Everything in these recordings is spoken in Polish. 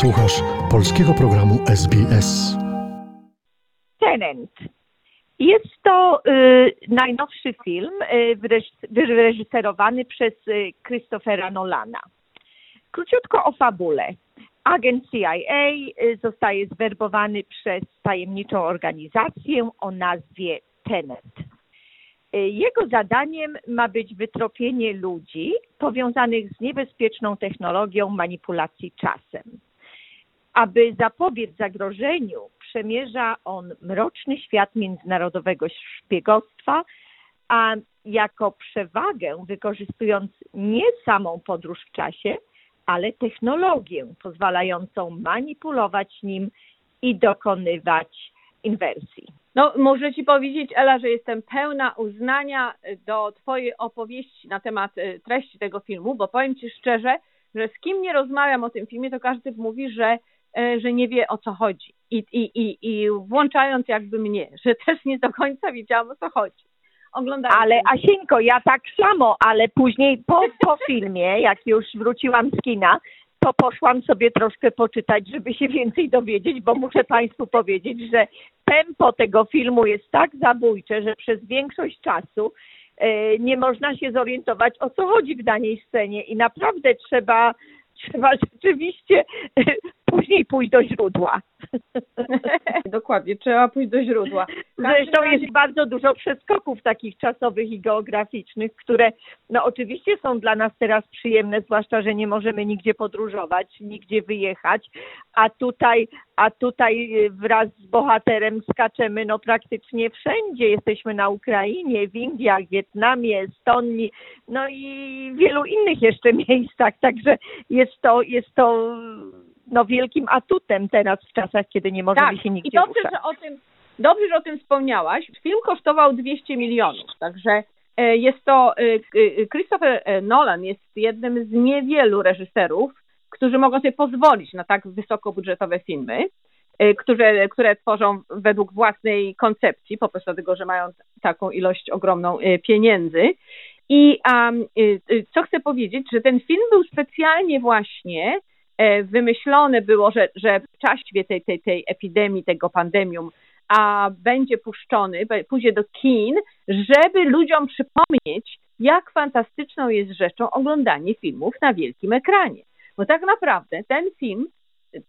Słuchasz polskiego programu SBS. Tenant. Jest to y, najnowszy film y, wyreż- wyreżyserowany przez y, Christophera Nolana. Króciutko o fabule. Agent CIA y, zostaje zwerbowany przez tajemniczą organizację o nazwie Tenet. Y, Jego zadaniem ma być wytropienie ludzi powiązanych z niebezpieczną technologią manipulacji czasem. Aby zapobiec zagrożeniu, przemierza on mroczny świat międzynarodowego szpiegostwa, a jako przewagę wykorzystując nie samą podróż w czasie, ale technologię pozwalającą manipulować nim i dokonywać inwersji. No, muszę Ci powiedzieć, Ela, że jestem pełna uznania do Twojej opowieści na temat e, treści tego filmu, bo powiem Ci szczerze, że z kim nie rozmawiam o tym filmie, to każdy mówi, że, że nie wie o co chodzi. I, i, i, I włączając jakby mnie, że też nie do końca wiedziałam o co chodzi. Oglądając Ale. Asieńko, ja tak samo, ale później po, po filmie, jak już wróciłam z kina, to poszłam sobie troszkę poczytać, żeby się więcej dowiedzieć, bo muszę Państwu powiedzieć, że tempo tego filmu jest tak zabójcze, że przez większość czasu e, nie można się zorientować, o co chodzi w danej scenie i naprawdę trzeba, trzeba rzeczywiście e, później pójść do źródła. Dokładnie, trzeba pójść do źródła. Zresztą razie- jest bardzo dużo przeskoków takich czasowych i geograficznych, które no oczywiście są dla nas teraz przyjemne, zwłaszcza, że nie możemy nigdzie podróżować, nigdzie wyjechać, a tutaj, a tutaj y, wraz z bohaterem skaczemy no praktycznie wszędzie. Jesteśmy na Ukrainie, w Indiach, Wietnamie, Estonii, no i wielu innych jeszcze miejscach, także jest to, jest to no wielkim atutem teraz w czasach, kiedy nie możemy tak. się I nigdzie dobrze, ruszać. że o tym, dobrze, że o tym wspomniałaś. Film kosztował 200 milionów, także e, jest to, e, e, Christopher Nolan jest jednym z niewielu reżyserów, którzy mogą sobie pozwolić na tak wysokobudżetowe filmy, które, które tworzą według własnej koncepcji, po prostu dlatego, że mają taką ilość ogromną pieniędzy. I um, co chcę powiedzieć, że ten film był specjalnie właśnie wymyślone było, że, że w czasie tej, tej, tej epidemii, tego pandemium, a będzie puszczony, pójdzie do kin, żeby ludziom przypomnieć, jak fantastyczną jest rzeczą oglądanie filmów na wielkim ekranie. Bo tak naprawdę ten film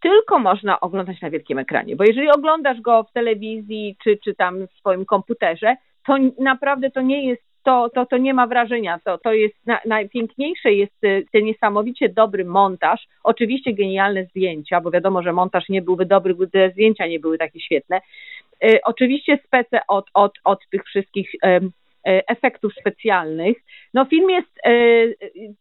tylko można oglądać na wielkim ekranie, bo jeżeli oglądasz go w telewizji czy, czy tam w swoim komputerze, to naprawdę to nie jest, to, to, to nie ma wrażenia, to, to jest na, najpiękniejsze jest y, ten niesamowicie dobry montaż, oczywiście genialne zdjęcia, bo wiadomo, że montaż nie byłby dobry, gdyby zdjęcia nie były takie świetne. Y, Oczywiście spece od, od, od tych wszystkich e, efektów specjalnych. No film jest e,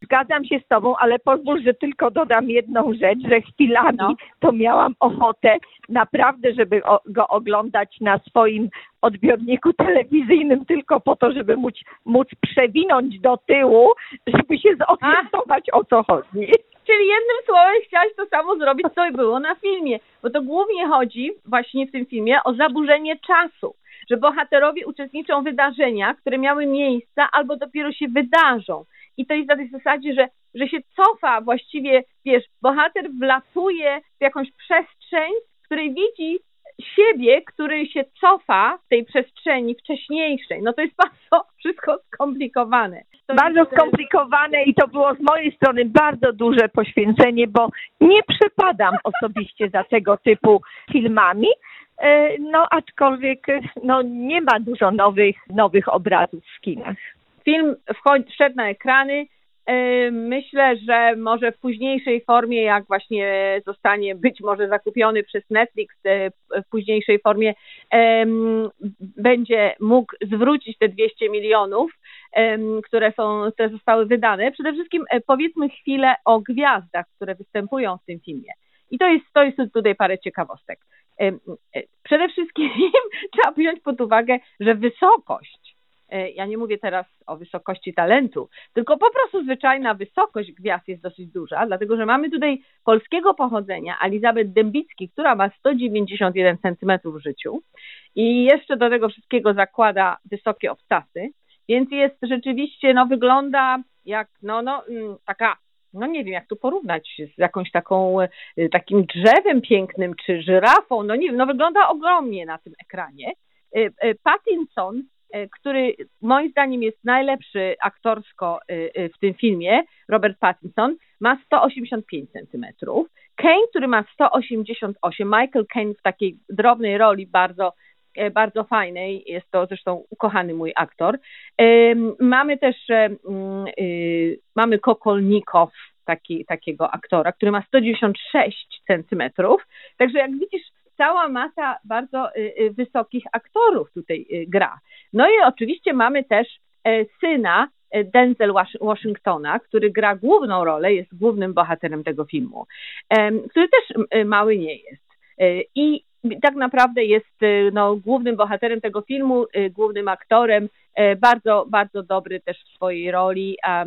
Zgadzam się z Tobą, ale pozwól, że tylko dodam jedną rzecz, że chwilami No. to miałam ochotę naprawdę, żeby go oglądać na swoim odbiorniku telewizyjnym tylko po to, żeby móc, móc przewinąć do tyłu, żeby się zorientować o co chodzi. Czyli jednym słowem chciałaś to samo zrobić, co było na filmie, bo to głównie chodzi właśnie w tym filmie o zaburzenie czasu, że bohaterowie uczestniczą w wydarzeniach, które miały miejsce albo dopiero się wydarzą. I to jest na tej zasadzie, że, że się cofa właściwie, wiesz, bohater wlatuje w jakąś przestrzeń, w której widzi siebie, który się cofa w tej przestrzeni wcześniejszej. No to jest bardzo wszystko skomplikowane. To Bardzo jest, skomplikowane i to było z mojej strony bardzo duże poświęcenie, bo nie przepadam osobiście za tego typu filmami. E, No aczkolwiek e, no, nie ma dużo nowych, nowych obrazów w kinach. film wchodzi, wszedł na ekrany. Yy, Myślę, że może w późniejszej formie, jak właśnie zostanie być może zakupiony przez Netflix, yy, w późniejszej formie będzie mógł zwrócić te 200 milionów, które są, które zostały wydane. Przede wszystkim e, powiedzmy chwilę o gwiazdach, które występują w tym filmie. I to jest, to jest tutaj parę ciekawostek. E, Przede wszystkim trzeba wziąć pod uwagę, że wysokość E, ja nie mówię teraz o wysokości talentu, tylko po prostu zwyczajna wysokość gwiazd jest dosyć duża, dlatego że mamy tutaj polskiego pochodzenia Elizabeth Dębicki, która ma 191 cm w życiu i jeszcze do tego wszystkiego zakłada wysokie obcasy, więc jest rzeczywiście, no wygląda jak no, no, mm, taka no nie wiem, jak to porównać z jakąś taką, y, takim drzewem pięknym, czy żyrafą, no nie wiem, no wygląda ogromnie na tym ekranie. Y, y, Pattinson, który moim zdaniem jest najlepszy aktorsko w tym filmie, Robert Pattinson, ma 185 centymetrów. Kane, który ma 188, Michael Kane w takiej drobnej roli bardzo e, bardzo fajnej, jest to zresztą ukochany mój aktor. Mamy też, e, y, mamy Kokolnikow, taki, takiego aktora, który ma 196 centymetrów, także jak widzisz, cała masa bardzo y, y, wysokich aktorów tutaj y, gra. No i oczywiście mamy też e, syna e, Denzel Wash- Washingtona, który gra główną rolę, jest głównym bohaterem tego filmu, który też m, mały nie jest. E, I tak naprawdę jest e, no, głównym bohaterem tego filmu, e, głównym aktorem, e, bardzo, bardzo dobry też w swojej roli, e,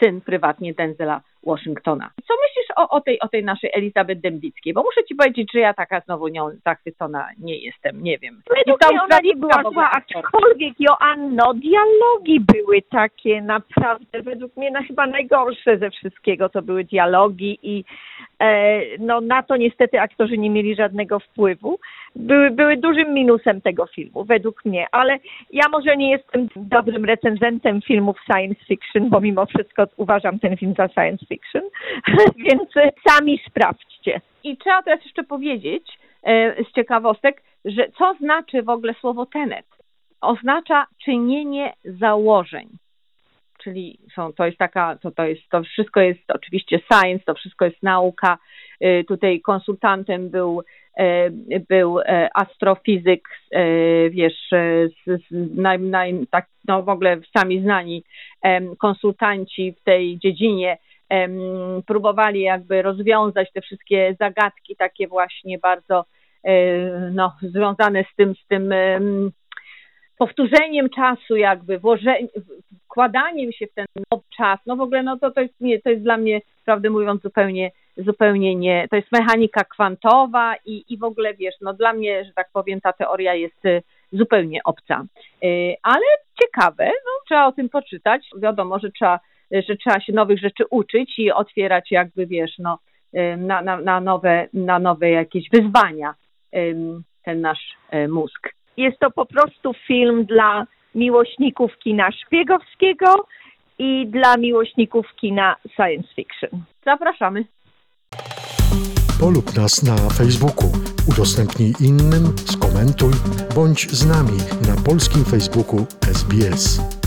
syn prywatnie Denzela Washingtona. Co myślisz o, o, tej, o tej naszej Elizabeth Dębickiej? Bo muszę ci powiedzieć, że ja taka znowu nią zachwycona nie jestem, nie wiem. Według mnie ona nie była zła, aczkolwiek Joanno, dialogi były takie naprawdę, według mnie no, chyba najgorsze ze wszystkiego to były dialogi i e, no, na to niestety aktorzy nie mieli żadnego wpływu. Były, były dużym minusem tego filmu, według mnie, ale ja może nie jestem dobrym recenzentem filmów science fiction, bo mimo wszystko uważam ten film za science fiction, więc e, sami sprawdźcie. I trzeba teraz jeszcze powiedzieć e, z ciekawostek, że co znaczy w ogóle słowo tenet? Oznacza czynienie założeń. Czyli są, to jest taka, to, to jest, to wszystko jest oczywiście science, to wszystko jest nauka. E, Tutaj konsultantem był, e, był e, astrofizyk, wiesz, z, z naj, naj, tak, no w ogóle sami znani konsultanci w tej dziedzinie próbowali jakby rozwiązać te wszystkie zagadki takie właśnie bardzo no, związane z tym, z tym powtórzeniem czasu jakby, włożeniem, wkładaniem się w ten nowy czas, no w ogóle no to, to, jest, nie, to jest dla mnie, prawdę mówiąc, zupełnie, zupełnie nie, to jest mechanika kwantowa i, i w ogóle wiesz, no dla mnie, że tak powiem, ta teoria jest y, zupełnie obca. Y, Ale ciekawe, no trzeba o tym poczytać, wiadomo, że trzeba, że trzeba się nowych rzeczy uczyć i otwierać jakby, wiesz, no y, na, na, na, nowe, na nowe jakieś wyzwania ten nasz mózg. Jest to po prostu film dla miłośników kina szpiegowskiego i dla miłośników kina science fiction. Zapraszamy. Polub nas na Facebooku, udostępnij innym, skomentuj, bądź z nami na polskim Facebooku SBS.